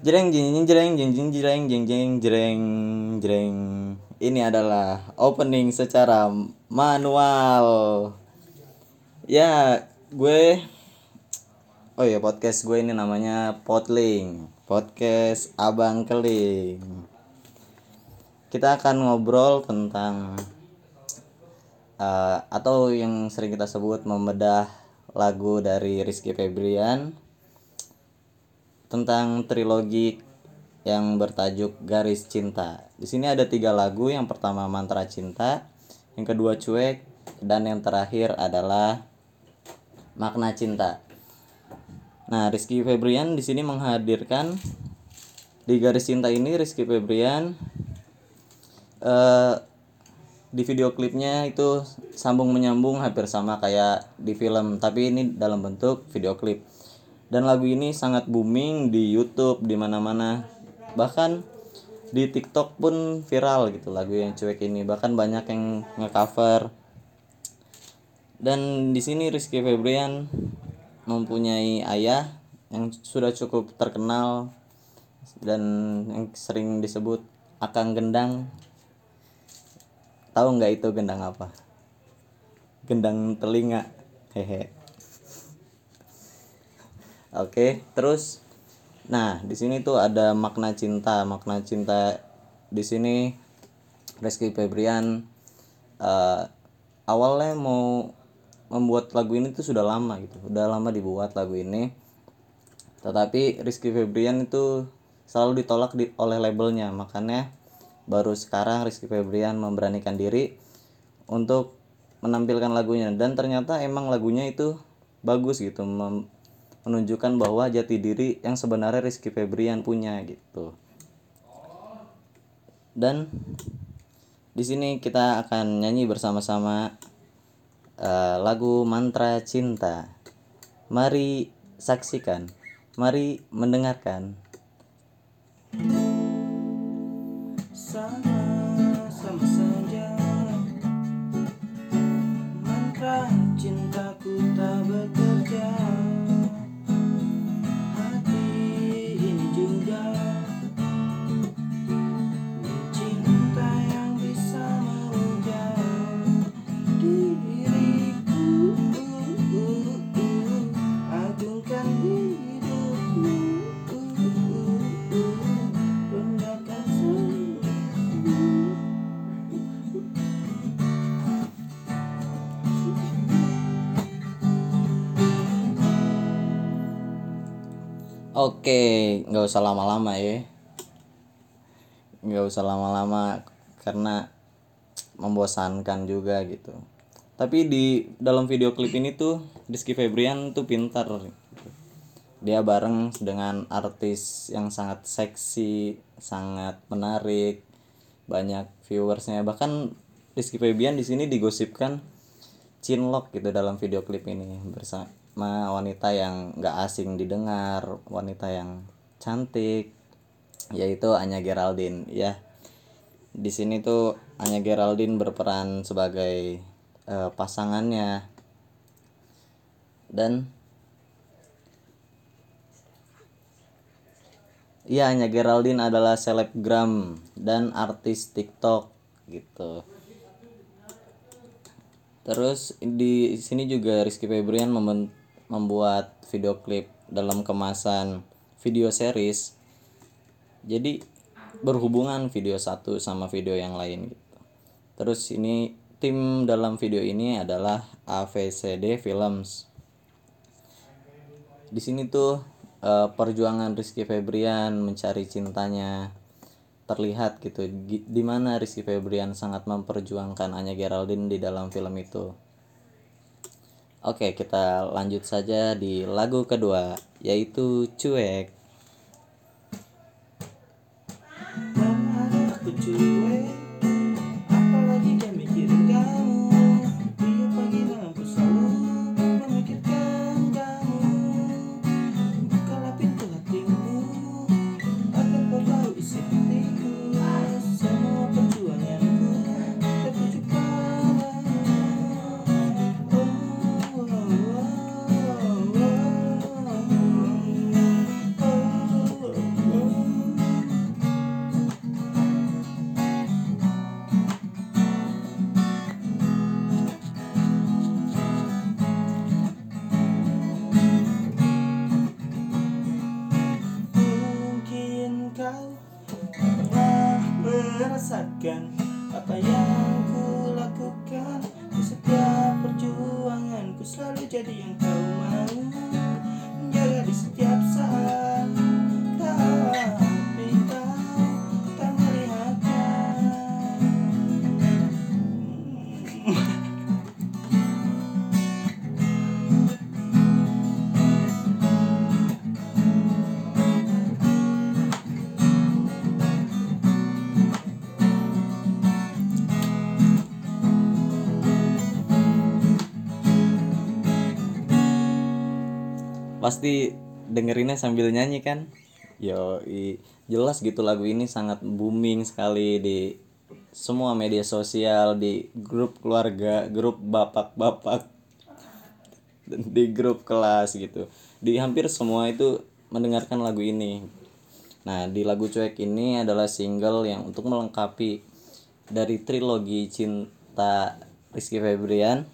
Jreng jeng jreng jeng jeng jreng jeng jeng jreng jreng. Ini adalah opening secara manual. Ya, gue Oh ya, podcast gue ini namanya Potling. Podcast Abang Keling. Kita akan ngobrol tentang uh, atau yang sering kita sebut membedah lagu dari Rizky Febrian tentang trilogi yang bertajuk Garis Cinta. Di sini ada tiga lagu. Yang pertama Mantra Cinta, yang kedua Cuek, dan yang terakhir adalah Makna Cinta. Nah, Rizky Febrian di sini menghadirkan di Garis Cinta ini Rizky Febrian eh, di video klipnya itu sambung menyambung hampir sama kayak di film, tapi ini dalam bentuk video klip dan lagu ini sangat booming di YouTube di mana-mana. Bahkan di TikTok pun viral gitu lagu yang cuek ini. Bahkan banyak yang ngecover. Dan di sini Rizky Febrian mempunyai ayah yang sudah cukup terkenal dan yang sering disebut Akang Gendang. Tahu nggak itu gendang apa? Gendang telinga. Hehe Oke, terus nah di sini tuh ada makna cinta. Makna cinta di sini Rizky Febrian uh, awalnya mau membuat lagu ini tuh sudah lama gitu. Udah lama dibuat lagu ini. Tetapi Rizky Febrian itu selalu ditolak di, oleh labelnya. Makanya baru sekarang Rizky Febrian memberanikan diri untuk menampilkan lagunya dan ternyata emang lagunya itu bagus gitu menunjukkan bahwa jati diri yang sebenarnya Rizky Febrian punya gitu. Dan di sini kita akan nyanyi bersama-sama uh, lagu Mantra Cinta. Mari saksikan, mari mendengarkan. Oke, nggak usah lama-lama ya. Nggak usah lama-lama karena membosankan juga gitu. Tapi di dalam video klip ini tuh Rizky Febrian tuh pintar. Dia bareng dengan artis yang sangat seksi, sangat menarik, banyak viewersnya. Bahkan Rizky Febrian di sini digosipkan cinlok gitu dalam video klip ini bersama wanita yang gak asing didengar wanita yang cantik yaitu Anya Geraldine ya di sini tuh Anya Geraldine berperan sebagai uh, pasangannya dan Iya, Anya Geraldine adalah selebgram dan artis TikTok gitu. Terus di sini juga Rizky Febrian membuat video klip dalam kemasan video series. Jadi berhubungan video satu sama video yang lain gitu. Terus ini tim dalam video ini adalah AVCD Films. Di sini tuh uh, perjuangan Rizky Febrian mencari cintanya terlihat gitu. Di mana Rizky Febrian sangat memperjuangkan Anya Geraldine di dalam film itu Oke, kita lanjut saja di lagu kedua, yaitu Cuek. pernah merasakan apa yang ku lakukan? Di setiap perjuangan ku selalu jadi yang kau mau Menjaga di setiap saat. Pasti dengerinnya sambil nyanyi kan? Yo jelas gitu lagu ini sangat booming sekali di semua media sosial di grup keluarga grup bapak-bapak di grup kelas gitu. Di hampir semua itu mendengarkan lagu ini. Nah di lagu cuek ini adalah single yang untuk melengkapi dari trilogi cinta Rizky Febrian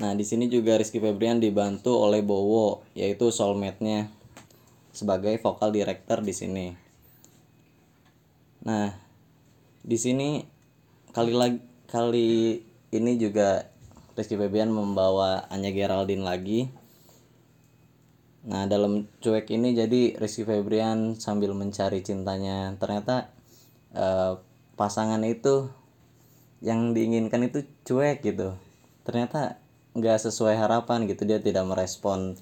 Nah, di sini juga Rizky Febrian dibantu oleh Bowo, yaitu soulmate-nya sebagai vokal director di sini. Nah, di sini kali lagi kali ini juga Rizky Febrian membawa Anya Geraldine lagi. Nah, dalam cuek ini jadi Rizky Febrian sambil mencari cintanya. Ternyata eh, pasangan itu yang diinginkan itu cuek gitu. Ternyata nggak sesuai harapan gitu dia tidak merespon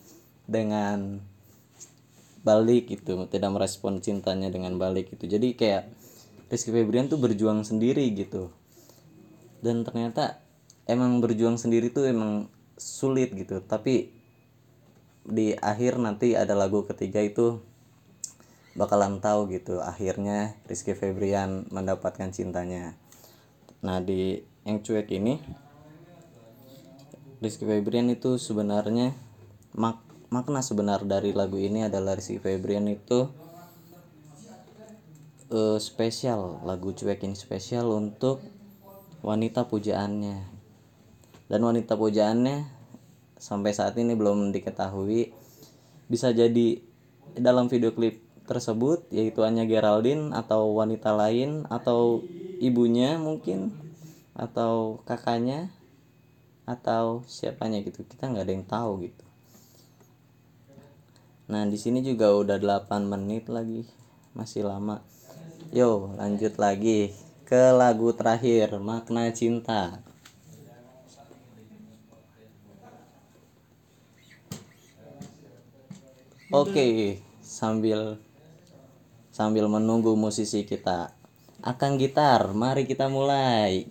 dengan balik gitu tidak merespon cintanya dengan balik gitu. Jadi kayak Rizky Febrian tuh berjuang sendiri gitu. Dan ternyata emang berjuang sendiri tuh emang sulit gitu. Tapi di akhir nanti ada lagu ketiga itu bakalan tahu gitu akhirnya Rizky Febrian mendapatkan cintanya. Nah di yang cuek ini Rizky Febrian itu sebenarnya mak makna sebenar dari lagu ini adalah Rizky Febrian itu eh, spesial lagu cuek ini spesial untuk wanita pujaannya. Dan wanita pujaannya sampai saat ini belum diketahui bisa jadi dalam video klip tersebut yaitu Anya Geraldine atau wanita lain atau ibunya mungkin atau kakaknya atau siapanya gitu. Kita nggak ada yang tahu gitu. Nah di sini juga udah 8 menit lagi. Masih lama. Yo lanjut lagi ke lagu terakhir makna cinta. Oke sambil sambil menunggu musisi kita. Akan gitar mari kita mulai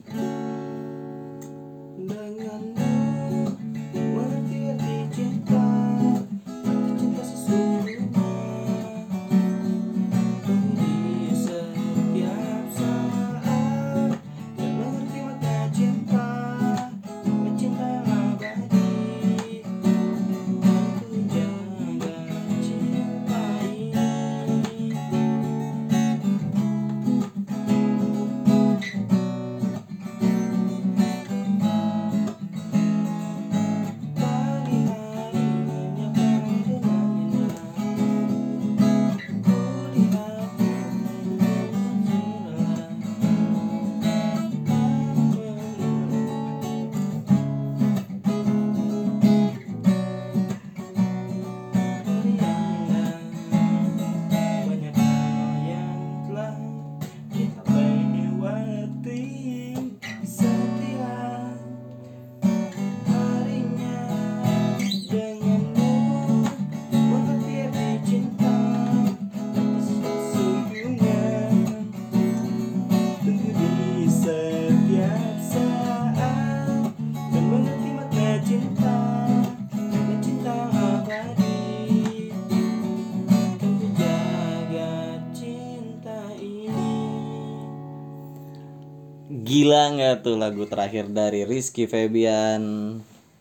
Gila nggak tuh lagu terakhir dari Rizky Febian?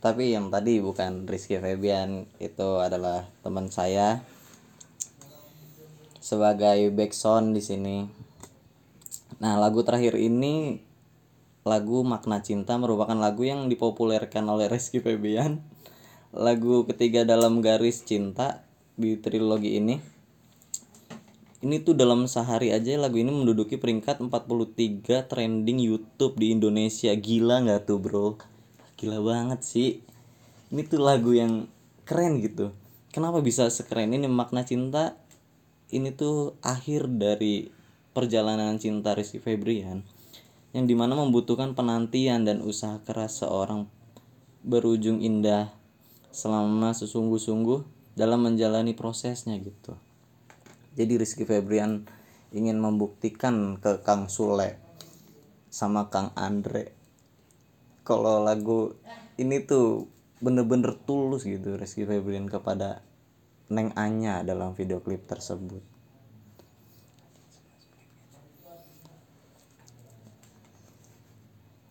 Tapi yang tadi bukan Rizky Febian, itu adalah teman saya sebagai backsound di sini. Nah, lagu terakhir ini lagu Makna Cinta merupakan lagu yang dipopulerkan oleh Rizky Febian. Lagu ketiga dalam garis cinta di trilogi ini. Ini tuh dalam sehari aja lagu ini menduduki peringkat 43 trending YouTube di Indonesia. Gila nggak tuh bro? Gila banget sih. Ini tuh lagu yang keren gitu. Kenapa bisa sekeren ini? Makna cinta ini tuh akhir dari perjalanan cinta Rizky Febrian yang di mana membutuhkan penantian dan usaha keras seorang berujung indah selama sesungguh-sungguh dalam menjalani prosesnya gitu. Jadi Rizky Febrian ingin membuktikan ke Kang Sule sama Kang Andre kalau lagu ini tuh bener-bener tulus gitu Rizky Febrian kepada Neng Anya dalam video klip tersebut.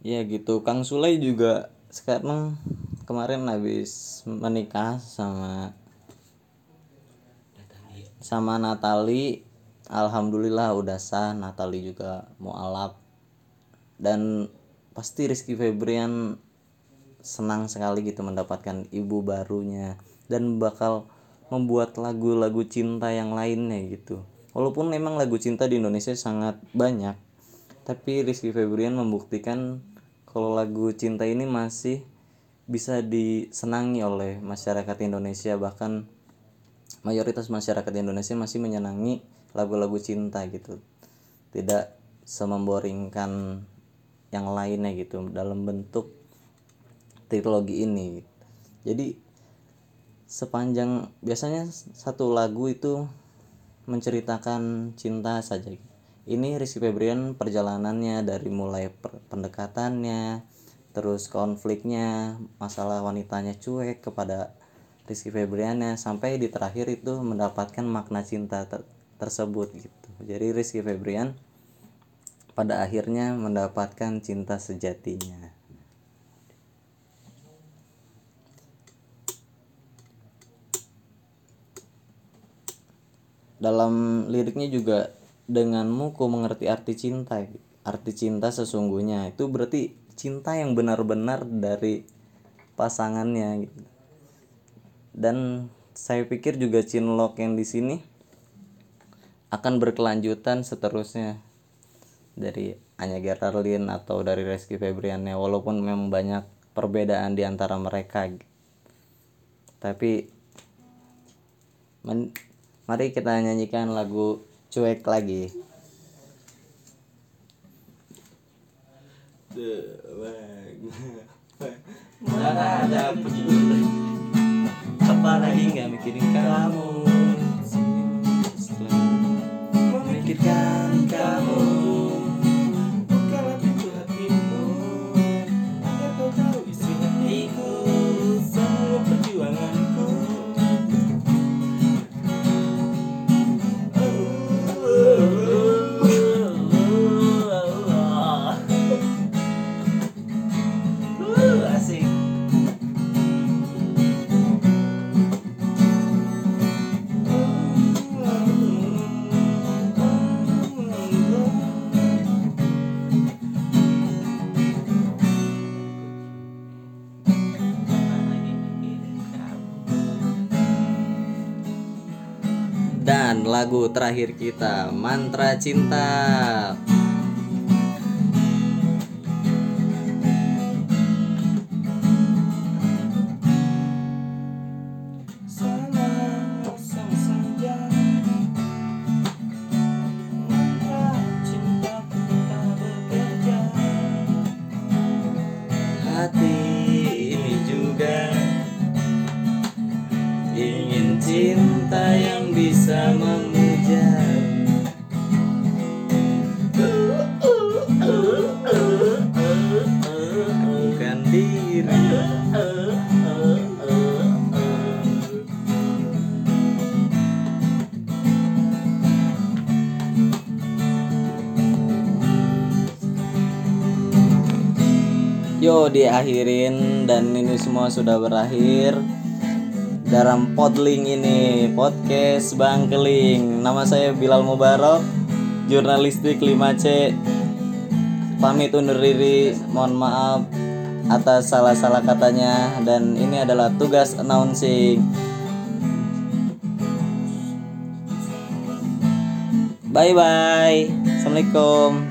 Ya gitu, Kang Sule juga sekarang kemarin habis menikah sama sama Natali Alhamdulillah udah sah. Natali juga mau alap. Dan pasti Rizky Febrian senang sekali gitu mendapatkan ibu barunya dan bakal membuat lagu-lagu cinta yang lainnya gitu. Walaupun memang lagu cinta di Indonesia sangat banyak tapi Rizky Febrian membuktikan kalau lagu cinta ini masih bisa disenangi oleh masyarakat Indonesia bahkan mayoritas masyarakat Indonesia masih menyenangi lagu-lagu cinta gitu. Tidak sememboringkan yang lainnya gitu dalam bentuk trilogi ini. Jadi sepanjang biasanya satu lagu itu menceritakan cinta saja. Ini Rizky Febrian perjalanannya dari mulai per- pendekatannya terus konfliknya masalah wanitanya cuek kepada Rizky Febriannya sampai di terakhir itu mendapatkan makna cinta ter- tersebut gitu. Jadi Rizky Febrian pada akhirnya mendapatkan cinta sejatinya. Dalam liriknya juga denganmu ku mengerti arti cinta arti cinta sesungguhnya. Itu berarti cinta yang benar-benar dari pasangannya gitu dan saya pikir juga cinlok yang di sini akan berkelanjutan seterusnya dari Anya Geraldine atau dari Rizky Febriannya walaupun memang banyak perbedaan di antara mereka. Tapi men- mari kita nyanyikan lagu cuek lagi. Mana ada lagi nggak mikirin kamu kamu dan lagu terakhir kita mantra cinta diakhirin dan ini semua sudah berakhir dalam podling ini podcast Bang Keling. Nama saya Bilal Mubarok, jurnalistik 5C. Pamit undur diri, mohon maaf atas salah-salah katanya dan ini adalah tugas announcing. bye bye assalamualaikum